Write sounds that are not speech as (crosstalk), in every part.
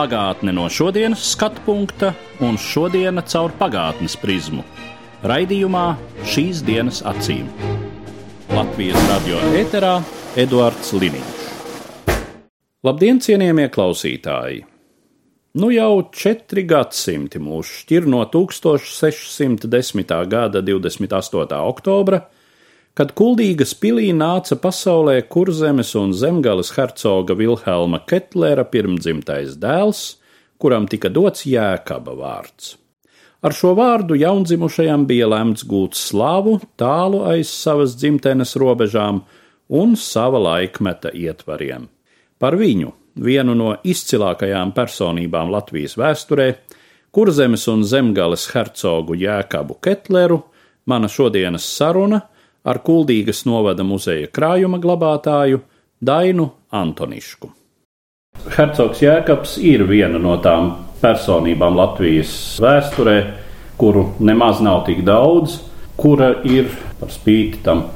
Pagātne no šodienas skatu punkta un šodienas caur pagātnes prizmu. Raidījumā šīs dienas acīm. Latvijas radio eterā Eduards Liniņš. Labdien, cienījamie klausītāji! Nu jau četri gadsimti mūs šķir no 1610. gada 28. oktobra, kad Kuldīgas pilī nāca pasaulē kurzemes un zemgales hercoga Vilhelma Ketlera pirmdzimtais dēls, kuram tika dots jēkaba vārds. Ar šo vārdu jaundzimušajam bija lemts gūt slavu tālu aiz savas dzimtenes robežām un sava laikmeta ietvariem. Par viņu, vienu no izcilākajām personībām Latvijas vēsturē, kurzemes un zemgales hercogu Jēkabu Ketleru, mana šodienas saruna ar Kuldīgas novada muzeja krājuma glabātāju Dainu Antonišku. Hercogs Jēkabs ir viena no tām personībām Latvijas vēsturē, kuru nemaz nav tik daudz, kura ir par spīti tam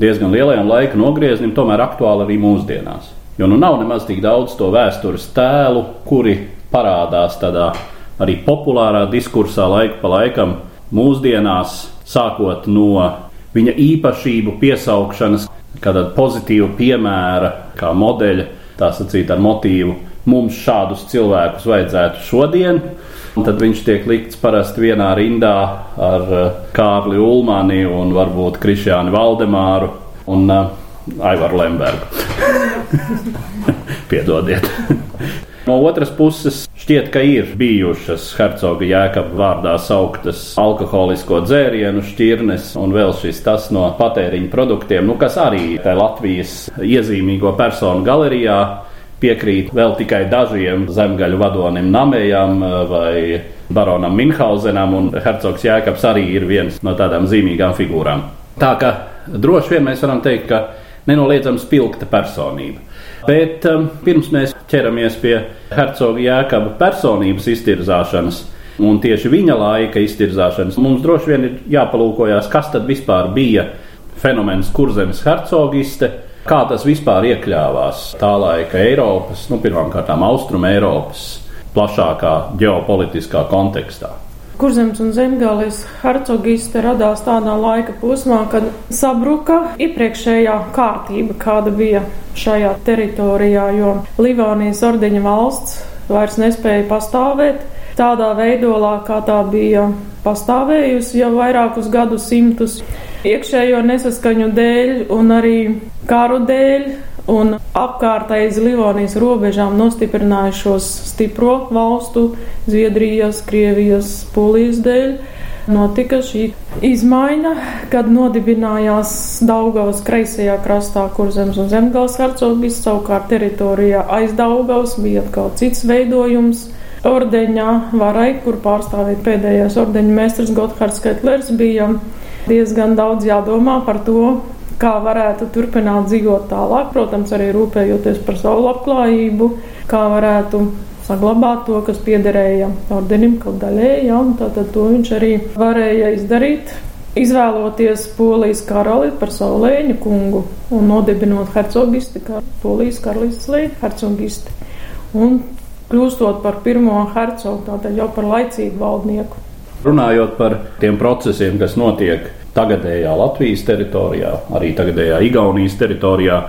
diezgan lielajam laika nogrieznim, tomēr aktuāla arī mūsdienās. Jo nu nav nemaz tik daudz to vēstures tēlu, kuri parādās tādā arī populārā diskursā laika pa laikam mūsdienās, sākot no viņa īpašību piesaukšanas, kāda pozitīva piemēra, kā modeļa, tā sacīt ar motīvu. Mums šādus cilvēkus vajadzētu šodien, un tad viņš tiek likts parasti vienā rindā ar eh, Kārli Ulmani un varbūt Krišjānu Valdemāru un uh, Aivaru Lembergu. (laughs) Piedodiet. No otras puses, šķiet, ka ir bijušas hercoga jēkaba vārdā sauktas alkoholisko dzērienu šķirnes un vēl šis tas no patēriņa produktiem, nu, kas arī tajā Latvijas iezīmīgo personu galerijā piekrīt vēl tikai dažiem zemgaļu vadonim Namējam vai baronam Minhausenam, un hercogs Jēkabs arī ir viens no tādām zīmīgām figūrām. Tā ka droši vien mēs varam teikt, ka nenoliedzami spilgta personība. Bet um, pirms mēs ķeramies pie hercoga jēkaba personības iztirzāšanas un tieši viņa laika iztirzāšanas, mums droši vien ir jāpalūkojas, kas tad vispār bija fenomens kurzemes hercogiste, kā tas vispār iekļāvās tā laika Eiropas, nu, pirmkārt, Austrum Eiropas plašākā ģeopolitiskā kontekstā. Kurzems un zemgālis hercogiste radās tādā laika posmā, kad sabruka iepriekšējā kārtība, kāda bija šajā teritorijā, jo Livānijas ordeņa valsts vairs nespēja pastāvēt tādā veidolā, kā tā bija pastāvējusi jau vairākus gadu simtus. Iekšējo nesaskaņu dēļ un arī kāru dēļ un apkārt aiz Livonijas robežām nostiprinājušos stipro valstu, Zviedrijas, Krievijas, Polijas dēļ. Notika šī izmaiņa, kad nodibinājās Daugavas kreisajā krastā, kur zemes un zemgals hercogis, savukārt teritorijā aiz Daugavas bija atkal cits veidojums. Ordeņā varai, kur pārstāvēja pēdējais ordeņa mēsters Gotthards Ketlers, bija diezgan daudz jādomā par to, kā varētu turpināt dzīvot tālāk, protams, arī rūpējoties par savu labklājību, kā varētu saglabāt to, kas piederēja ordenim kaut daļēji, ja, un tātad to viņš arī varēja izdarīt. Izvēloties polijas karali par savu lēņu kungu un nodibinot hercogisti kā polijas karalistes lēņu hercogisti. Un kļūstot par pirmo hercogu, tātad jau par laicīgu valdnieku. Runājot par tiem procesiem, kas notiek tagadējā Latvijas teritorijā, arī tagadējā Igaunijas teritorijā,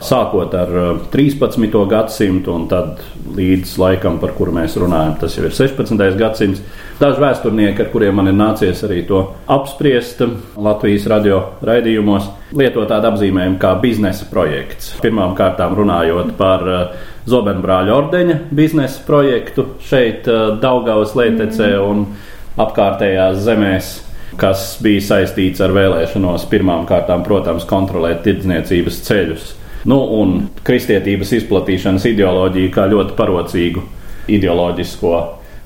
sākot ar 13. Uh, gadsimtu un tad līdz laikam, par kuru mēs runājam, tas jau ir 16. gadsimts. Daži vēsturnieki, ar kuriem man ir nācies arī to apspriest Latvijas radio raidījumos, lieto tādu apzīmējumu kā biznesa projekts. Pirmkārt, runājot par uh, Zobenbrāļa ordeņa biznesa projektu šeit, uh, Daugavas lietecē un apkārtējās zemēs kas bija saistīts ar vēlēšanos pirmām kārtām, protams, kontrolēt tirdzniecības ceļus. Nu, un kristietības izplatīšanas ideoloģiju kā ļoti parocīgu ideoloģisko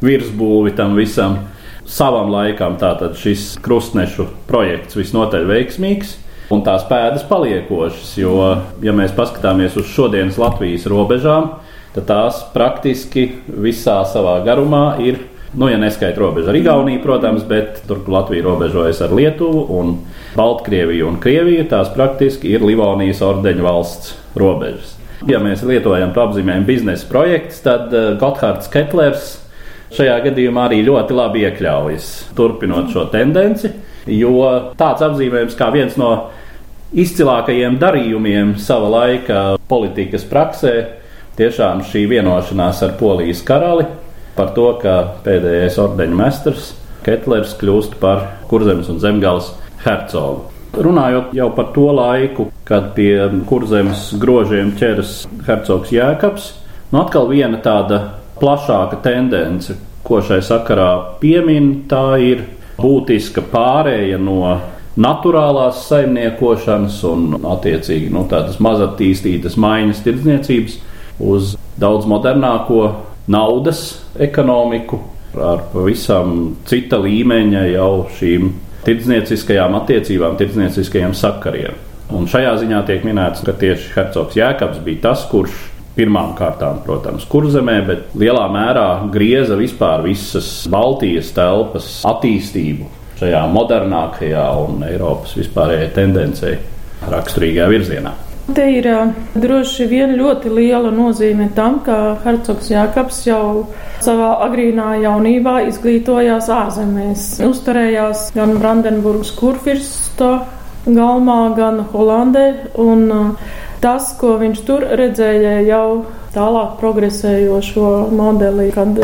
virsbūvi tam visam. savam laikam tātad šis krustnešu projekts visnotaļ veiksmīgs. Un tās pēdas paliekošas, jo, ja mēs paskatāmies uz šodienas Latvijas robežām, tad tās praktiski visā savā garumā ir, nu, ja neskaita robežu ar Igauniju, protams, bet tur Latvija robežojas ar Lietuvu un Baltkrieviju un Krieviju, tās praktiski ir Livonijas ordeņu valsts robežas. Ja mēs lietojam to apzīmējumu biznesa projekts, tad eh, Gotthards Ketlers šajā gadījumā arī ļoti labi iekļaujas, turpinot šo tendenci. Jo tāds apzīmējums kā viens no izcilākajiem darījumiem sava laika politikas praksē, tiešām šī vienošanās ar Polijas karali par to, ka pēdējais ordeņu mestars Ketlers kļūst par kurzemes un zemgales hercogu. Runājot jau par to laiku, kad pie kurzemes grožiem ķeras hercogs Jēkabs, nu atkal viena tāda plašāka tendence, ko šai sakarā piemin, tā ir būtiska pārēja no naturālās saimniekošanas un, attiecīgi, nu, tādas mazattīstītas maiņas tirdzniecības uz daudz modernāko naudas ekonomiku ar pavisam cita līmeņa jau šīm tirdznieciskajām attiecībām, tirdznieciskajiem sakariem. Un šajā ziņā tiek minēts, ka tieši Hercogs Jēkabs bija tas, kurš pirmām kārtām, protams, kurzemē, bet lielā mērā grieza vispār visas Baltijas telpas attīstību šajā modernākajā un Eiropas vispārējai tendencei raksturīgajā virzienā. Te ir droši vien ļoti liela nozīme tam, ka Hercogs Jākaps jau savā agrīnā jaunībā izglītojās ārzemēs. Uzturējās gan Brandenburgas kurfirsta galmā, gan Holandē. Un, tas, ko viņš tur redzēja jau tālāk progresējošo modeli, kad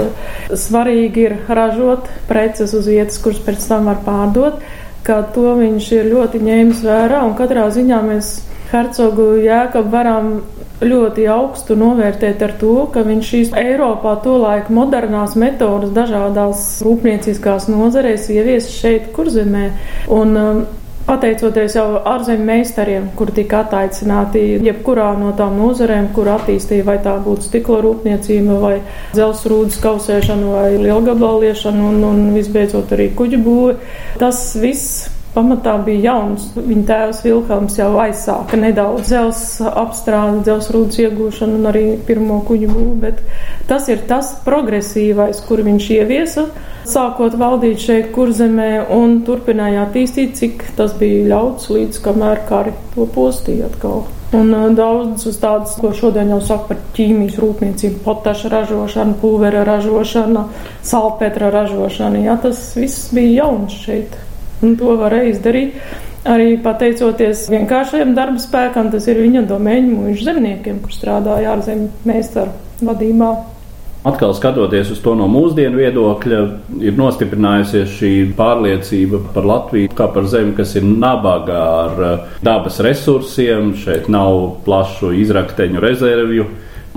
svarīgi ir ražot preces uz vietas, kuras pēc tam var pārdot, ka to viņš ir ļoti ņēmis vērā un katrā ziņā mēs Hercogu Jēkabu varam ļoti augstu novērtēt ar to, ka viņš šīs Eiropā tolaik modernās metodas dažādās rūpnieciskās nozarēs ievies šeit, kurzemē. Un, um, Pateicoties jau ārzemju meistariem, kur tika attaicināti jebkurā no tām nozarēm, kur attīstīja vai tā būtu stikla rūpniecība, vai dzelsrūdas kausēšana, vai lielgabaliešana un, un visbeidzot arī kuģu būve, tas viss pamatā bija jauns. Viņa tēvs Vilhelms jau aizsāka nedaudz dzelzceļa apstrādi, dzelzceļa iegūšanu un arī pirmo kuģu būvu, bet tas ir tas progresīvais, kur viņš ieviesa, sākot valdīt šeit kurzemē un turpināja attīstīt, cik tas bija ļauts līdz kamēr kari to postīja atkal. Un uh, daudz uz tādas, ko šodien jau saka par ķīmijas rūpniecību, potaša ražošanu, pulvera ražošanu, salpetra ražošanu. Jā, tas viss bija jauns šeit. Un to varēja izdarīt arī pateicoties vienkāršajam darba spēkam. Tas ir viņa domēņu mūža zemniekiem, kur strādāja ārzemju meistaru vadībā. Atkal skatoties uz to no mūsdienu viedokļa, ir nostiprinājusies šī pārliecība par Latviju kā par zemi, kas ir nabaga ar eh, dabas resursiem. Šeit nav plašu izrakteņu rezervju.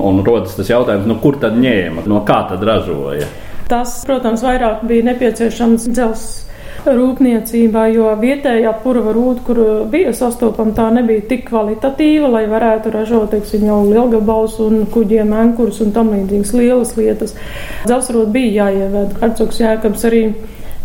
Un rodas tas jautājums, nu, kur tad ņēma, no kā tad ražoja? Tas, protams, vairāk bija nepieciešams dzelzceļa rūpniecībā, jo vietējā purva rūda, kur bija sastopama, tā nebija tik kvalitatīva, lai varētu ražot, teiksim, jau lielgabals un kuģiem, enkurus un tam līdzīgas lielas lietas. Dzelzrūda bija jāieved. Hercogs Jēkabs arī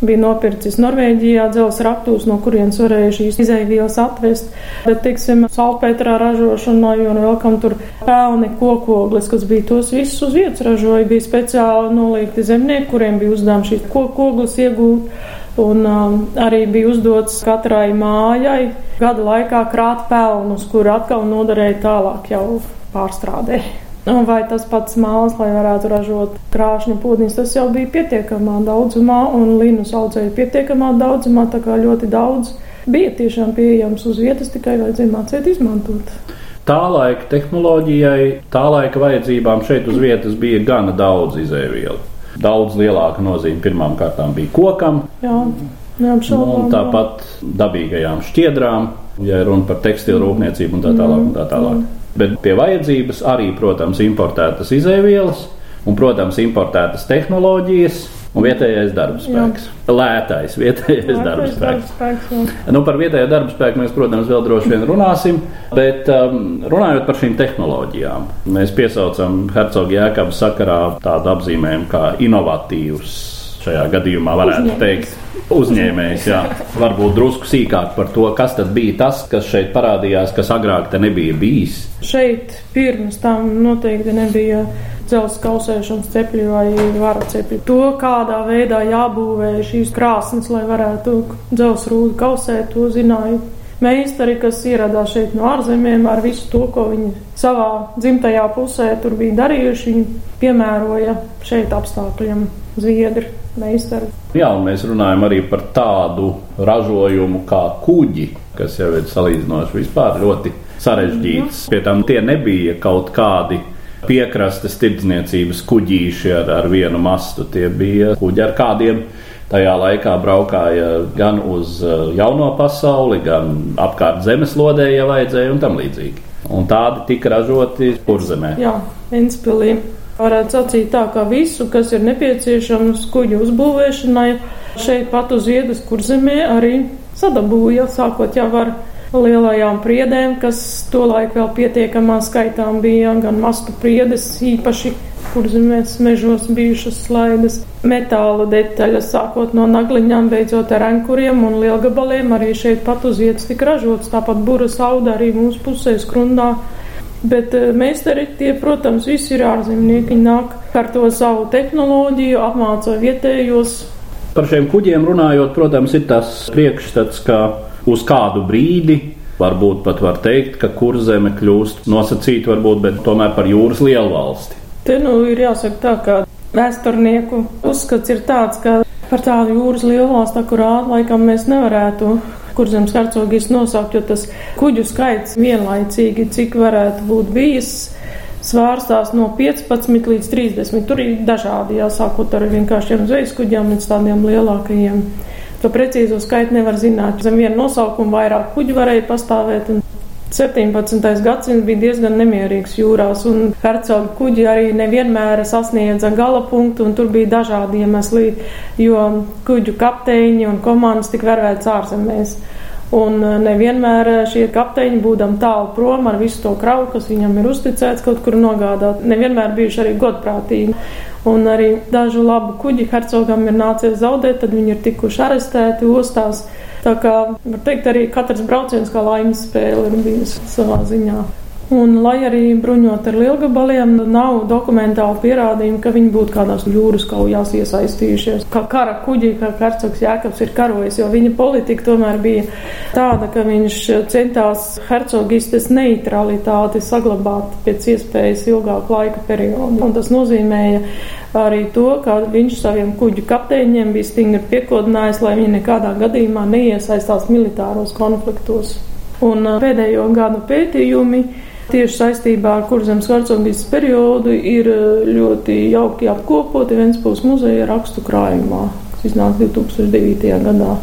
bija nopircis Norvēģijā dzelzs raktūs, no kurienes varēja šīs izaivielas atvest. Bet, teiksim, salpētrā ražošanā, un vēl kam tur pelni kokogles, kas bija tos visus uz vietas ražoja, bija speciāli noliekti zemnieki, kuriem bija uzdevums šīs kokogles iegūt. Un um, arī bija uzdots katrai mājai gada laikā krāt pelnus, kur atkal noderēja tālāk jau pārstrādē. Un vai tas pats māls, lai varētu ražot krāšņu pūdiņus, tas jau bija pietiekamā daudzumā, un līnus audzēja pietiekamā daudzumā, tā kā ļoti daudz bija tiešām pieejams uz vietas, tikai vajadzēja mācīt izmantot. Tā laika tehnoloģijai, tā laika vajadzībām šeit uz vietas bija gana daudz izēvielu daudz lielāka nozīme pirmām kārtām bija kokam. Jā. Neapšaubām, nu, tāpat dabīgajām šķiedrām, ja runa par tekstilu rūpniecību un tā tālāk. Un tā tālāk. Bet pie vajadzības arī, protams, importētas izēvielas un, protams, importētas tehnoloģijas, un vietējais darba spēks. Jā. Lētais vietējais Lētais darba spēks. Darba spēks nu, par vietējo darba spēku mēs, protams, vēl droši vien runāsim, bet um, runājot par šīm tehnoloģijām, mēs piesaucam Hercogu Jēkabu sakarā tādu apzīmējumu kā inovatīvs šajā gadījumā varētu Uzņēmējs. teikt uzņēmējs. Jā. Varbūt drusku sīkāk par to, kas tad bija tas, kas šeit parādījās, kas agrāk te nebija bijis. Šeit pirms tam noteikti nebija dzelzceļa kausēšanas cepļi vai vara cepļi. To, kādā veidā jābūvē šīs krāsnes, lai varētu dzelzceļa rūdu kausēt, to zināja meistari, kas ieradās šeit no ārzemēm ar visu to, ko viņi savā dzimtajā pusē tur bija darījuši. Viņi piemēroja šeit apstākļiem zviedri meistari. Jā, un mēs runājam arī par tādu ražojumu kā kuģi, kas jau ir salīdzinoši vispār ļoti sarežģīts. Pie tam tie nebija kaut kādi piekrastes tirdzniecības kuģīši ar, ar vienu mastu. Tie bija kuģi ar kādiem tajā laikā braukāja gan uz uh, jauno pasauli, gan apkārt zemeslodē, ja vajadzēja, un tam līdzīgi. Un tādi tika ražoti purzemē. Jā, Enspilī. Varētu sacīt tā, ka visu, kas ir nepieciešams kuģu uzbūvēšanai, šeit pat uz vietas, kur zemē arī sadabūja, sākot jau ar lielajām priedēm, kas tolaik vēl pietiekamā skaitām bija, gan mastu priedes īpaši kurzemēs mežos bijušas slaidas, metāla detaļas, sākot no nagliņām, beidzot ar ankuriem un lielgabaliem, arī šeit pat uz vietas tika ražots, tāpat buras auda arī mūsu pusē skrundā. Bet meistari tie, protams, visi ir ārzemnieki. Viņi nāk ar to savu tehnoloģiju, apmāca vietējos. Par šiem kuģiem runājot, protams, ir tas priekšstats, ka uz kādu brīdi varbūt pat var teikt, ka kurzeme kļūst nosacīta, varbūt, bet tomēr par jūras lielvalsti. Te nu ir jāsaka tā, ka vēsturnieku uzskats ir tāds, ka par tādu jūras lielvalstu akurāt laikam mēs nevarētu kurzems hercogijas nosaukt, jo tas kuģu skaits vienlaicīgi, cik varētu būt bijis, svārstās no 15 līdz 30. Tur ir dažādi, jāsākot ar vienkāršiem zvejas kuģiem līdz tādiem lielākajiem. To precīzo skaitu nevar zināt. Zem viena nosaukuma vairāk kuģi varēja pastāvēt. 17. gadsimts bija diezgan nemierīgs jūrās, un hercoga kuģi arī nevienmēr sasniedza gala punktu, un tur bija dažādi iemesli, jo kuģu kapteiņi un komandas tika vervētas ārzemēs. Un nevienmēr šie kapteiņi, būdam tālu prom ar visu to kravu, kas viņam ir uzticēts kaut kur nogādāt, nevienmēr bijuši arī godprātīgi. Un arī dažu labu kuģi hercogam ir nācies zaudēt, tad viņi ir tikuši arestēti ostās. Tā kā var teikt, arī katrs brauciens kā laimes spēle ir bijusi savā ziņā. Un, lai arī bruņot ar lielgabaliem, nav dokumentāli pierādījumi, ka viņi būtu kādās jūras kaujās iesaistījušies. Kā kara kuģi, kā hercogs Jēkabs ir karojis, jo viņa politika tomēr bija tāda, ka viņš centās hercogistes neutralitāti saglabāt pēc iespējas ilgāku laika periodu. Un tas nozīmēja arī to, ka viņš saviem kuģu kapteiņiem bija stingri piekodinājis, lai viņi nekādā gadījumā neiesaistās militāros konfliktos. Un pēdējo gadu pētījumi tieši saistībā ar kurzemes hercogības periodu ir ļoti jauki apkopoti Ventspils muzeja rakstu krājumā, kas iznāca 2009. gadā.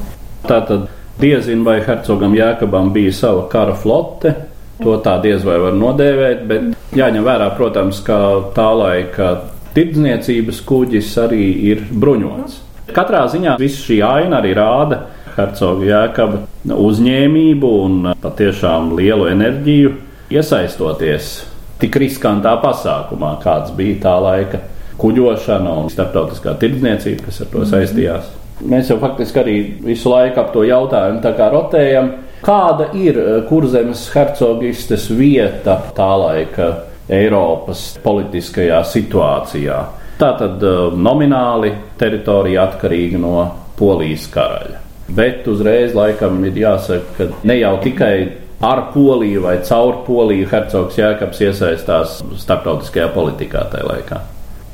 Tātad diezin vai hercogam Jēkabam bija sava kara flote. To tā diez vai var nodēvēt, bet jāņem vērā, protams, ka tā laika tirdzniecības kuģis arī ir bruņots. Katrā ziņā viss šī aina arī rāda hercoga Jēkaba uzņēmību un patiešām lielu enerģiju iesaistoties tik riskantā pasākumā, kāds bija tā laika kuģošana un starptautiskā tirdzniecība, kas ar to saistījās. Mēs jau faktiski arī visu laiku ap to jautājumu rotējam, kāda ir kurzemes hercogistes vieta tā laika Eiropas politiskajā situācijā. Tā tad nomināli teritorija atkarīga no Polijas karaļa. Bet uzreiz laikam ir jāsaka, ka ne jau tikai ar Poliju vai caur Poliju hercogs Jēkabs iesaistās starptautiskajā politikā tajā laikā.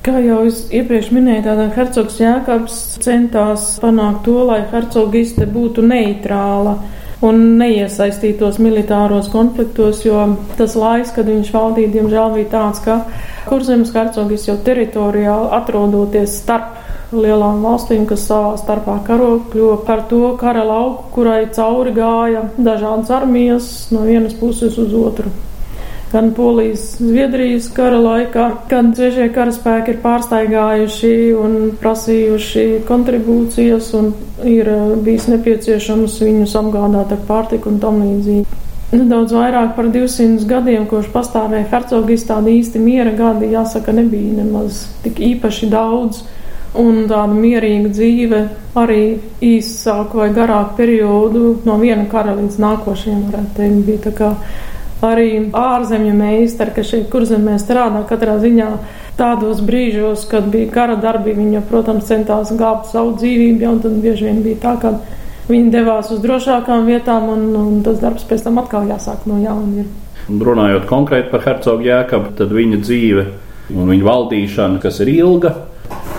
Kā jau es iepriekš minēju, tātad hercogs Jēkabs centās panākt to, lai hercogiste būtu neitrāla un neiesaistītos militāros konfliktos, jo tas laiks, kad viņš valdīja, diemžēl bija tāds, ka kurzemes hercogis jau teritoriāli atrodoties starp lielām valstīm, kas savā starpā karo, kļuva par to kara lauku, kurai cauri gāja dažādas armijas no vienas puses uz otru. Gan Polijas, Zviedrijas kara laikā, kad svešie karaspēki ir pārsteigājuši un prasījuši kontribūcijas un ir bijis nepieciešams viņus apgādāt ar pārtiku un tam līdzīgi. Nedaudz vairāk par 200 gadiem, kopš pastāvēja hercogijas tāda īsti miera gadi, jāsaka, nebija nemaz tik īpaši daudz. Un tāda mierīga dzīve arī īsāku vai garāku periodu no viena kara līdz nākošajam, varētu teikt, bija tā kā arī ārzemju meistari, kas šeit kurzemē strādā katrā ziņā tādos brīžos, kad bija kara darbi, viņa, protams, centās glābt savu dzīvību, un tad bieži vien bija tā, ka viņi devās uz drošākām vietām, un, un tas darbs pēc tam atkal jāsāk no jauna. Runājot konkrēti par hercogu jēkabu, tad viņa dzīve un viņa valdīšana, kas ir ilga,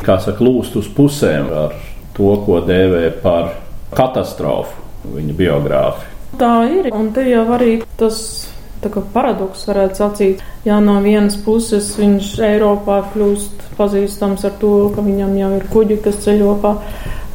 kā saka, lūst uz pusēm ar to, ko dēvē par katastrofu, viņa biogrāfiju. Tā ir, un te jau arī tas paradoks, varētu sacīt. Jā, no vienas puses viņš Eiropā kļūst pazīstams ar to, ka viņam jau ir kuģi, kas ceļo pa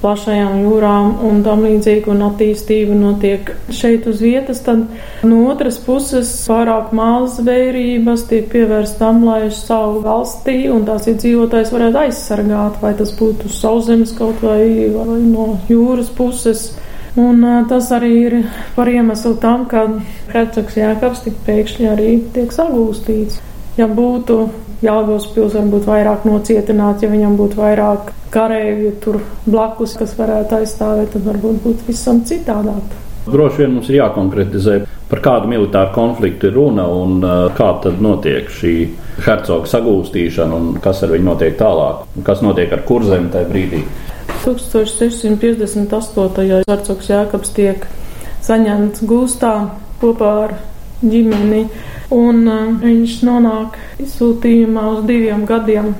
plašajām jūrām un tam līdzīgi, un attīstība notiek šeit uz vietas, tad no otras puses pārāk maz vērības tiek pievērst tam, lai savu valstī un tās iedzīvotājs varētu aizsargāt, vai tas būtu sauszemes kaut vai, vai no jūras puses. Un tas arī ir par iemeslu tam, ka hercogs Jēkabs tik pēkšņi arī tiek sagūstīts. Ja būtu Jālgos pils varbūt vairāk nocietināts, ja viņam būtu vairāk karēju tur blakus, kas varētu aizstāvēt, tad varbūt būtu visam citādāk. Droši vien mums ir jākonkretizē, par kādu militāru konfliktu ir runa un kā tad notiek šī hercoga sagūstīšana un kas ar viņu notiek tālāk, un kas notiek ar kurzemi tajā brīdī. 1658. Hercogs Jākabs tiek saņemts gūstā kopā ar ģimeni, un uh, viņš nonāk izsūtījumā uz diviem gadiem.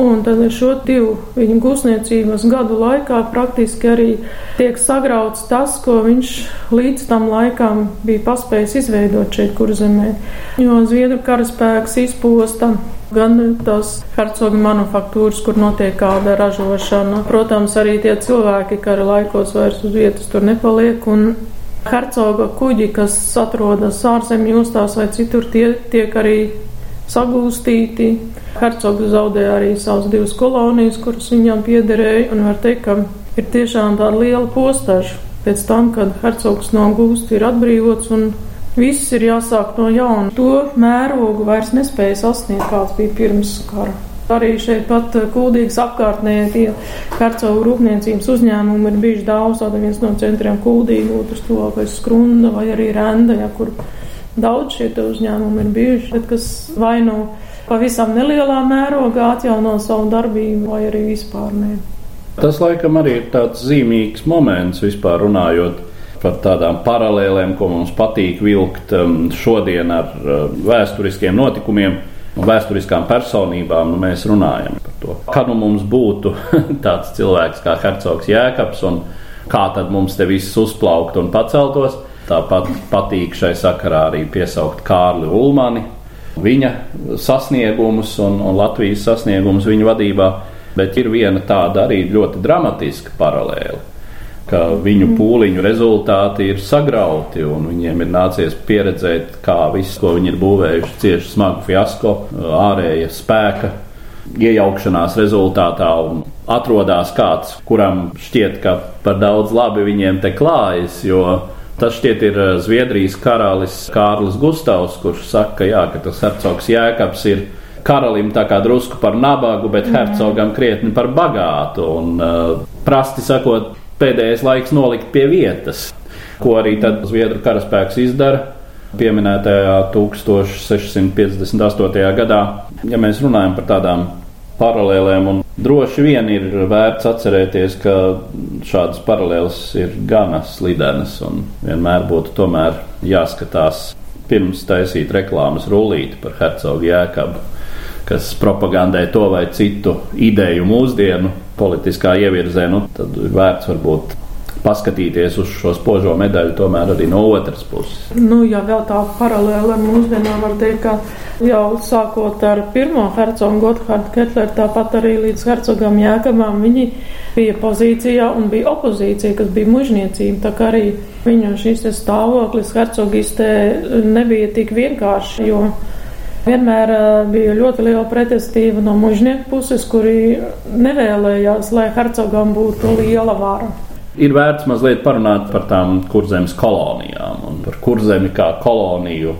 Un tad ar šo divu viņa gūstniecības gadu laikā praktiski arī tiek sagrauts tas, ko viņš līdz tam laikam bija paspējis izveidot šeit, kur zemē. Jo Zviedru karaspēks izposta gan tās hercoga manufaktūras, kur notiek kāda ražošana. Protams, arī tie cilvēki kara laikos vairs uz vietas tur nepaliek. Un hercoga kuģi, kas atrodas ārzemju ostās vai citur, tie tiek arī sagūstīti. Hercogs zaudēja arī savas divas kolonijas, kuras viņam piederēja, un var teikt, ka ir tiešām tāda liela postaža pēc tam, kad hercogs no gūsta ir atbrīvots un Viss ir jāsāk no jauna. To mērogu vairs nespēja sasniegt, kāds bija pirms kara. Arī šeit pat eh, kuldīgas apkārtnē tie hercogu rūpniecības uzņēmumi ir bijuši daudz. Tāda viens no centriem kuldīgi, otrs tuvākais skrunda vai arī renda, ja, kur daudz šie uzņēmumi ir bijuši, bet kas vai nu pavisam nelielā mērogā atjauno savu darbību vai arī vispār nē. Tas laikam arī ir tāds zīmīgs moments vispār runājot par tādām paralēlēm, ko mums patīk vilkt um, šodien ar uh, vēsturiskiem notikumiem un vēsturiskām personībām. Nu, mēs runājam par to, kā nu mums būtu (laughs) tāds cilvēks kā Hercogs Jēkabs un kā tad mums te viss uzplaukt un paceltos. Tāpat patīk šai sakarā arī piesaukt Kārli Ulmani, viņa sasniegumus un, un Latvijas sasniegumus viņa vadībā. Bet ir viena tāda arī ļoti dramatiska paralēla ka viņu pūliņu rezultāti ir sagrauti, un viņiem ir nācies pieredzēt, kā viss, ko viņi ir būvējuši, cieši smagu fiasko, ārēja spēka iejaukšanās rezultātā, un atrodas kāds, kuram šķiet, ka par daudz labi viņiem te klājas, jo tas šķiet ir Zviedrijas karalis Kārlis Gustavs, kurš saka, jā, ka tas hercogs Jēkabs ir karalim tā kā drusku par nabagu, bet hercogam krietni par bagātu. Un, uh, prasti sakot, pēdējais laiks nolikt pie vietas, ko arī tad Zviedru karaspēks izdara. Pieminētajā 1658. gadā, ja mēs runājam par tādām paralēlēm, un droši vien ir vērts atcerēties, ka šādas paralēlas ir gana slidenas, un vienmēr būtu tomēr jāskatās pirms taisīt reklāmas rullīti par hercogu jēkabu, kas propagandē to vai citu ideju mūsdienu politiskā ievirzē, nu, tad ir vērts varbūt paskatīties uz šo spožo medaļu, tomēr arī no otras puses. Nu, ja vēl tā paralēli ar mūsdienām var teikt, ka jau sākot ar pirmo hercogu Gotthārdu Ketleru, tāpat arī līdz hercogam Jēkabām, viņi bija pozīcijā un bija opozīcija, kas bija mužniecība, tā kā arī viņu šīs stāvoklis hercogistē nebija tik vienkārši, jo Vienmēr bija ļoti liela pretestība no mužnieku puses, kuri nevēlējās, lai hercogam būtu liela vara. Ir vērts mazliet parunāt par tām kurzemes kolonijām un par kurzemi kā koloniju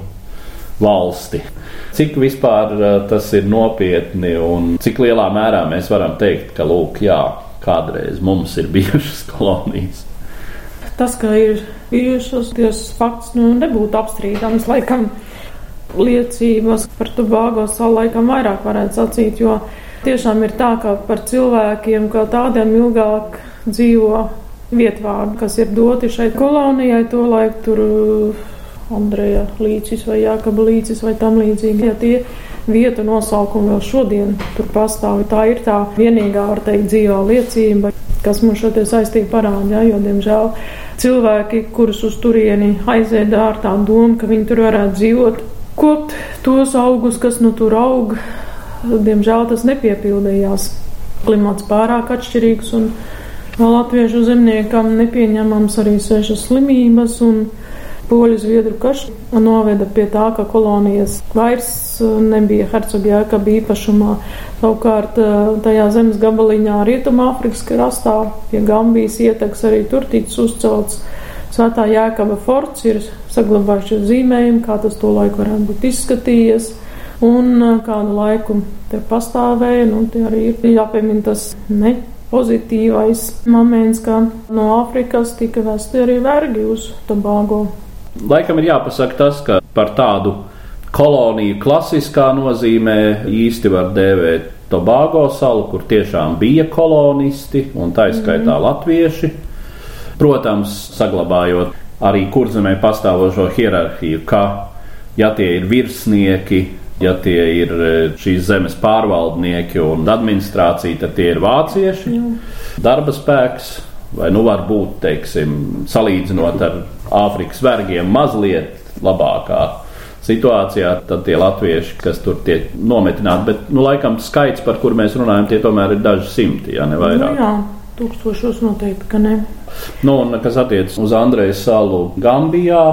valsti. Cik vispār tas ir nopietni un cik lielā mērā mēs varam teikt, ka, lūk, jā, kādreiz mums ir (laughs) bijušas kolonijas. Tas, ka ir bijušas, tas fakts nu, nebūtu apstrīdams. Laikam liecības par Tobago salu laikam vairāk varētu sacīt, jo tiešām ir tā, ka par cilvēkiem kā tādiem ilgāk dzīvo vietvārdi, kas ir doti šai kolonijai, to laiku tur uh, Andreja līcis vai Jākaba līcis vai tam līdzīgi. Ja tie vietu nosaukumi vēl šodien tur pastāv, tā ir tā vienīgā, var teikt, dzīvā liecība, kas mums šodien saistība parāda, ja, jo, diemžēl, cilvēki, kurus uz turieni aizēda ar tā domu, ka viņi tur varētu dzīvot, kopt tos augus, kas nu tur aug, diemžēl tas nepiepildījās. Klimats pārāk atšķirīgs un latviešu zemniekam nepieņemams arī sešas slimības poļu zviedru karš noveda pie tā, ka kolonijas vairs uh, nebija hercoga jēkaba īpašumā. Savukārt uh, tajā zemes gabaliņā Rietumāfrikas krastā pie Gambijas ieteks arī tur ticis uzcelts Svētā jēkaba forts, ir saglabājušies zīmējumi, kā tas to laiku varētu būt izskatījies. Un kādu laiku te pastāvēja, nu, te arī ir jāpiemina tas ne pozitīvais moments, ka no Āfrikas tika vesti arī vergi uz Tobago. Laikam ir jāpasaka tas, ka par tādu koloniju klasiskā nozīmē īsti var dēvēt Tobago salu, kur tiešām bija kolonisti un tā izskaitā mm. latvieši. Protams, saglabājot arī kurzemē pastāvošo hierarhiju, ka ja tie ir virsnieki, ja tie ir e, šīs zemes pārvaldnieki un administrācija, tad tie ir vācieši. Darba spēks, vai nu var būt, teiksim, salīdzinot ar Āfrikas vergiem, mazliet labākā situācijā, tad tie latvieši, kas tur tiek nometināti, bet, nu, laikam, skaits, par kur mēs runājam, tie tomēr ir daži simti, ja ne vairāk. Nu, jā. Tūkstošos noteikti, ka ne. Nu, un, kas attiecas uz Andrejas salu Gambijā,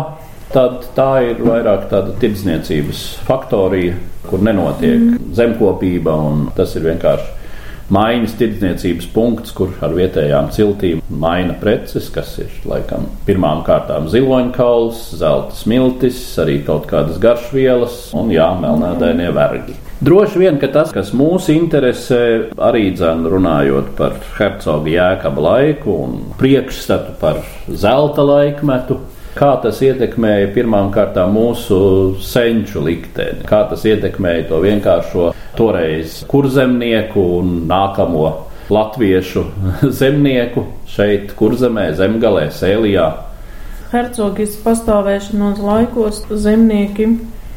tad tā ir vairāk tāda tirdzniecības faktorija, kur nenotiek mm. zemkopība, un tas ir vienkārši maiņas tirdzniecības punkts, kur ar vietējām ciltīm maina preces, kas ir laikam pirmām kārtām ziloņkauls, zelta smiltis, arī kaut kādas garšvielas un jā, melnēdainie vergi. Droši vien, ka tas, kas mūs interesē, arī dzēn runājot par hercoga jēkaba laiku un priekšstatu par zelta laikmetu, Kā tas ietekmēja pirmām kārtām mūsu senču likteni, kā tas ietekmēja to vienkāršo toreiz kurzemnieku un nākamo latviešu (laughs) zemnieku šeit, kurzemē, zemgalē, sēlijā. Hercogis pastāvēšanos laikos zemnieki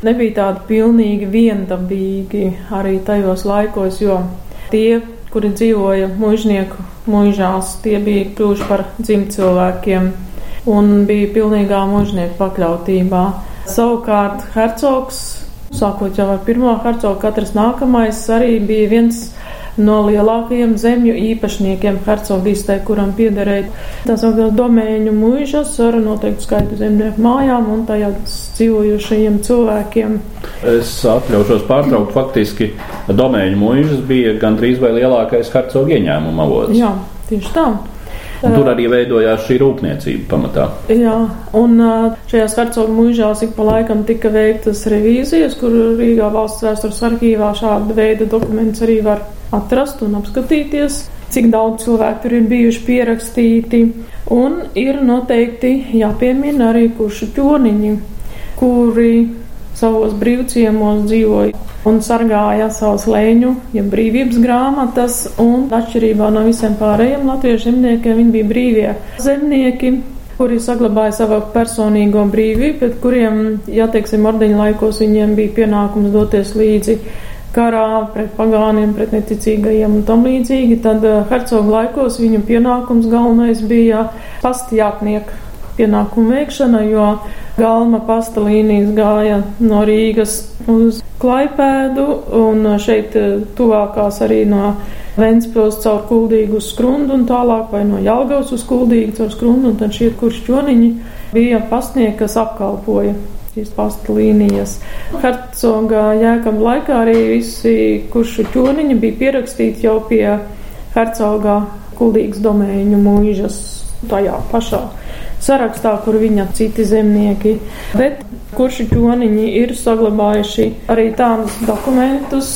nebija tādi pilnīgi viendabīgi arī tajos laikos, jo tie, kuri dzīvoja mužnieku mužās, tie bija kļuvuši par dzimtcilvēkiem un bija pilnīgā mužnieku pakļautībā. Savukārt hercogs, sākot jau ar pirmo hercogu, katrs nākamais arī bija viens no lielākajiem zemju īpašniekiem hercogistē, kuram piederēja tā sauktās domēņu mūžas ar noteiktu skaitu zemnieku mājām un tajā dzīvojušajiem cilvēkiem. Es atļaušos pārtraukt, faktiski domēņu mūžas bija gandrīz vai lielākais hercogu ieņēmuma avots. Jā, tieši tā. Un tur arī veidojās šī rūpniecība pamatā. Jā, un šajās hercogu mūžās ik pa laikam tika veiktas revīzijas, kur Rīgā valsts vēstures arhīvā šāda veida dokuments arī var atrast un apskatīties, cik daudz cilvēku tur ir bijuši pierakstīti. Un ir noteikti jāpiemina arī kuršu ķoniņi, kuri savos brīvciemos dzīvoja un sargāja savus leņu, ja brīvības grāmatas, un atšķirībā no visiem pārējiem latviešu zemniekiem, viņi bija brīvie zemnieki, kuri saglabāja savu personīgo brīvību, bet kuriem, ja teiksim, ordeņa laikos viņiem bija pienākums doties līdzi karā pret pagāniem, pret neticīgajiem un tam līdzīgi, tad eh, hercogu laikos viņu pienākums galvenais bija pastījātnieku pienākumu veikšana, jo galma pasta līnijas gāja no Rīgas uz Klaipēdu un šeit eh, tuvākās arī no Ventspils caur Kuldīgu uz Skrundu un tālāk vai no Jelgavas uz Kuldīgu caur Skrundu un tad šie kuršķoniņi bija pastnieki, kas apkalpoja šīs pasta līnijas. Hercoga jēkam laikā arī visi kuršu ķoniņi bija pierakstīti jau pie hercogā Kuldīgas domēņu mūžas tajā pašā sarakstā, kur viņa citi zemnieki. Bet kurši ķoniņi ir saglabājuši arī tādus dokumentus,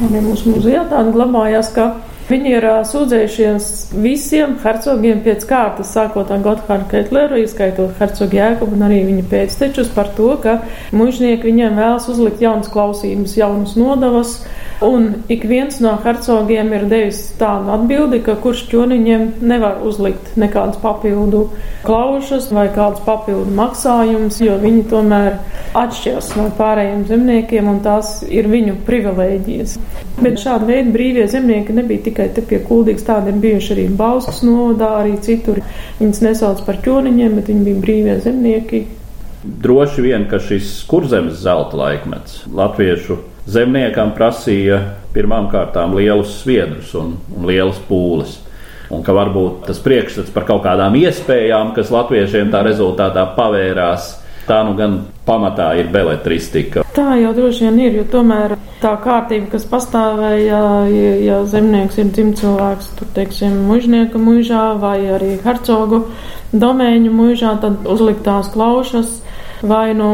arī mūsu muzejā tādi glabājās, ka Viņi ir sūdzējušies visiem hercogiem pēc kārtas, sākot ar Gotthārdu Ketleru, ieskaitot hercogu Jēkubu un arī viņa pēctečus par to, ka mužnieki viņiem vēlas uzlikt jaunas klausības, jaunas nodavas, Un ik viens no hercogiem ir devis tādu atbildi, ka kurš ķoniņiem nevar uzlikt nekādas papildu klaušas vai kādus papildu maksājumus, jo viņi tomēr atšķiras no pārējiem zemniekiem un tās ir viņu privilēģijas. Bet šāda veida brīvie zemnieki nebija tikai te pie kuldīgas, tādi ir bijuši arī Bauskas novadā, arī citur. Viņus nesauc par ķoniņiem, bet viņi bija brīvie zemnieki. Droši vien, ka šis kurzemes zelta laikmets latviešu zemniekam prasīja pirmām kārtām lielus sviedrus un, un lielas pūles. Un ka varbūt tas priekšstats par kaut kādām iespējām, kas latviešiem tā rezultātā pavērās, tā nu gan pamatā ir beletristika. Tā jau droši vien ir, jo tomēr tā kārtība, kas pastāvēja, ja, ja zemnieks ir dzimcilvēks, tur, teiksim, mužnieka mužā vai arī hercogu domēņu mužā, tad uzliktās klaušas vai nu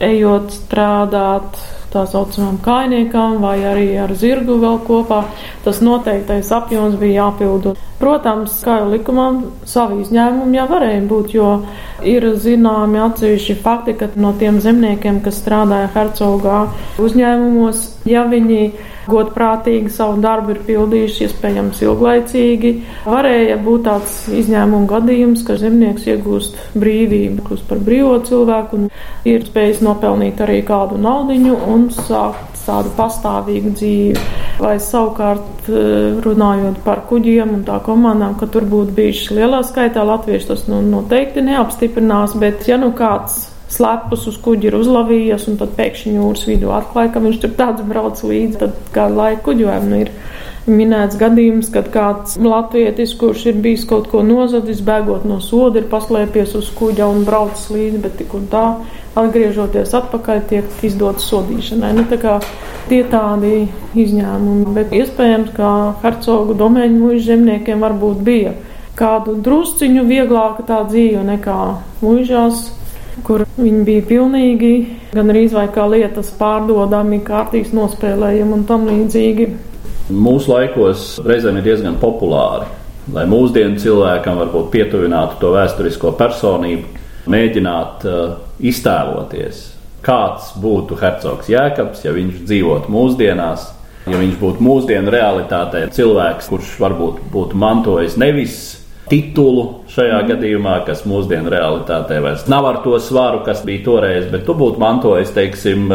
ejot strādāt tā saucamām kainiekām vai arī ar zirgu vēl kopā. Tas noteiktais apjoms bija jāpildu. Protams, kā jau likumam, savi izņēmumi jau varēja būt, jo ir zināmi atsevišķi fakti, ka no tiem zemniekiem, kas strādāja hercogā uzņēmumos, ja viņi godprātīgi savu darbu ir pildījuši, iespējams, ilglaicīgi. Varēja būt tāds izņēmuma gadījums, ka zemnieks iegūst brīvību, kļūst par brīvo cilvēku un ir spējis nopelnīt arī kādu naudiņu un sākt tādu pastāvīgu dzīvi. Vai savukārt eh, runājot par kuģiem un tā komandām, ka tur būtu bijuši lielā skaitā latvieši, tas nu, noteikti neapstiprinās, bet ja nu kāds slepus uz kuģi ir uzlavījies, un tad pēkšņi jūras vidū atklāja, ka viņš tur tāds brauc līdzi, tad kādu laiku kuģojumu ir. Minēts gadījums, kad kāds latvietis, kurš ir bijis kaut ko nozadis, bēgot no soda, ir paslēpies uz kuģa un braucis līdzi, bet tik un tā, atgriežoties atpakaļ, tiek izdots sodīšanai. Nu, tā kā tie tādi izņēmumi, bet iespējams, ka hercogu domēņu mūža zemniekiem varbūt bija kādu drusciņu vieglāka tā dzīve nekā mūžās kur viņi bija pilnīgi gan arī vai kā lietas pārdodami, kārtīs nospēlējumi un tam līdzīgi. Mūsu laikos reizēm ir diezgan populāri, lai mūsdienu cilvēkam varbūt pietuvinātu to vēsturisko personību, mēģināt uh, iztēloties, kāds būtu hercogs Jēkabs, ja viņš dzīvotu mūsdienās. Ja viņš būtu mūsdienu realitātē, cilvēks, kurš varbūt būtu mantojis nevis titulu šajā mm. gadījumā, kas mūsdienu realitātē vairs nav ar to svaru, kas bija toreiz, bet tu būtu mantojis, teiksim,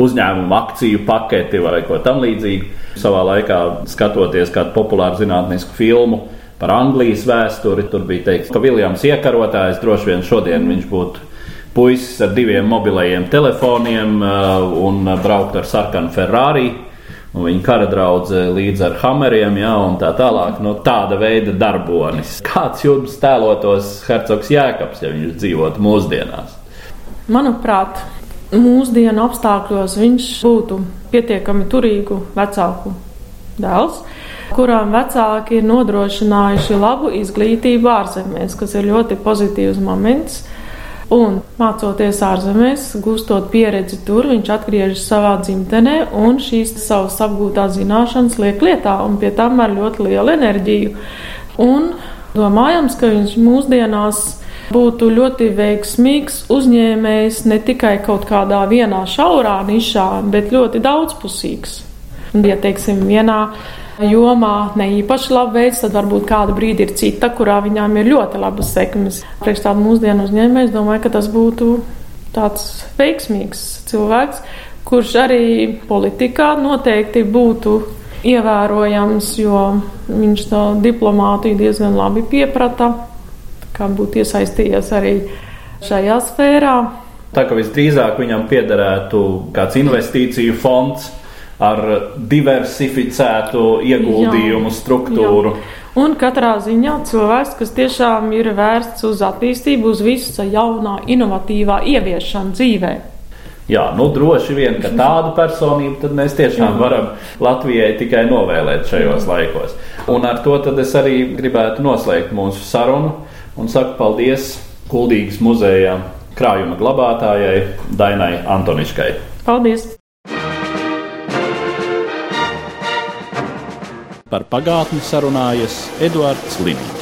uzņēmumu akciju paketi vai ko tamlīdzīgu. Savā laikā skatoties kādu populāru zinātnisku filmu par Anglijas vēsturi, tur bija teikts, ka Viljams iekarotājs droši vien šodien mm. viņš būtu puisis ar diviem mobilajiem telefoniem uh, un braukt ar sarkanu Ferrari un viņa kara draudzē līdz ar hameriem, ja, tā tālāk. No tāda veida darbonis. Kāds jums tēlotos hercogs Jēkabs, ja viņš dzīvotu mūsdienās? Manuprāt, mūsdienu apstākļos viņš būtu pietiekami turīgu vecāku dēls, kurām vecāki ir nodrošinājuši labu izglītību ārzemēs, kas ir ļoti pozitīvs moments. Un mācoties ārzemēs, gūstot pieredzi tur, viņš atgriežas savā dzimtenē un šīs savas apgūtās zināšanas liek lietā un pie tam ar ļoti lielu enerģiju. Un domājams, ka viņš mūsdienās būtu ļoti veiksmīgs uzņēmējs ne tikai kaut kādā vienā šaurā nišā, bet ļoti daudzpusīgs. Ja teiksim, vienā jomā ne īpaši labi veids, tad varbūt kādu brīdi ir cita, kurā viņām ir ļoti labas sekmes. Priekš tādu mūsdienu uzņēmēju, es domāju, ka tas būtu tāds veiksmīgs cilvēks, kurš arī politikā noteikti būtu ievērojams, jo viņš to diplomātiju diezgan labi pieprata, kā būtu iesaistījies arī šajā sfērā. Tā kā visdrīzāk viņam piederētu kāds investīciju fonds, ar diversificētu ieguldījumu jā, struktūru. Jā. Un katrā ziņā cilvēks, kas tiešām ir vērsts uz attīstību, uz visu jaunā, inovatīvā ieviešanu dzīvē. Jā, nu droši vien, ka tādu personību mēs tiešām varam Latvijai tikai novēlēt šajos laikos. Un ar to es arī gribētu noslēgt mūsu sarunu un saku paldies Kuldīgas muzejā krājuma glabātājai Dainai Antoniškai. Paldies! Par pagātni sarunājas Eduards Līniju.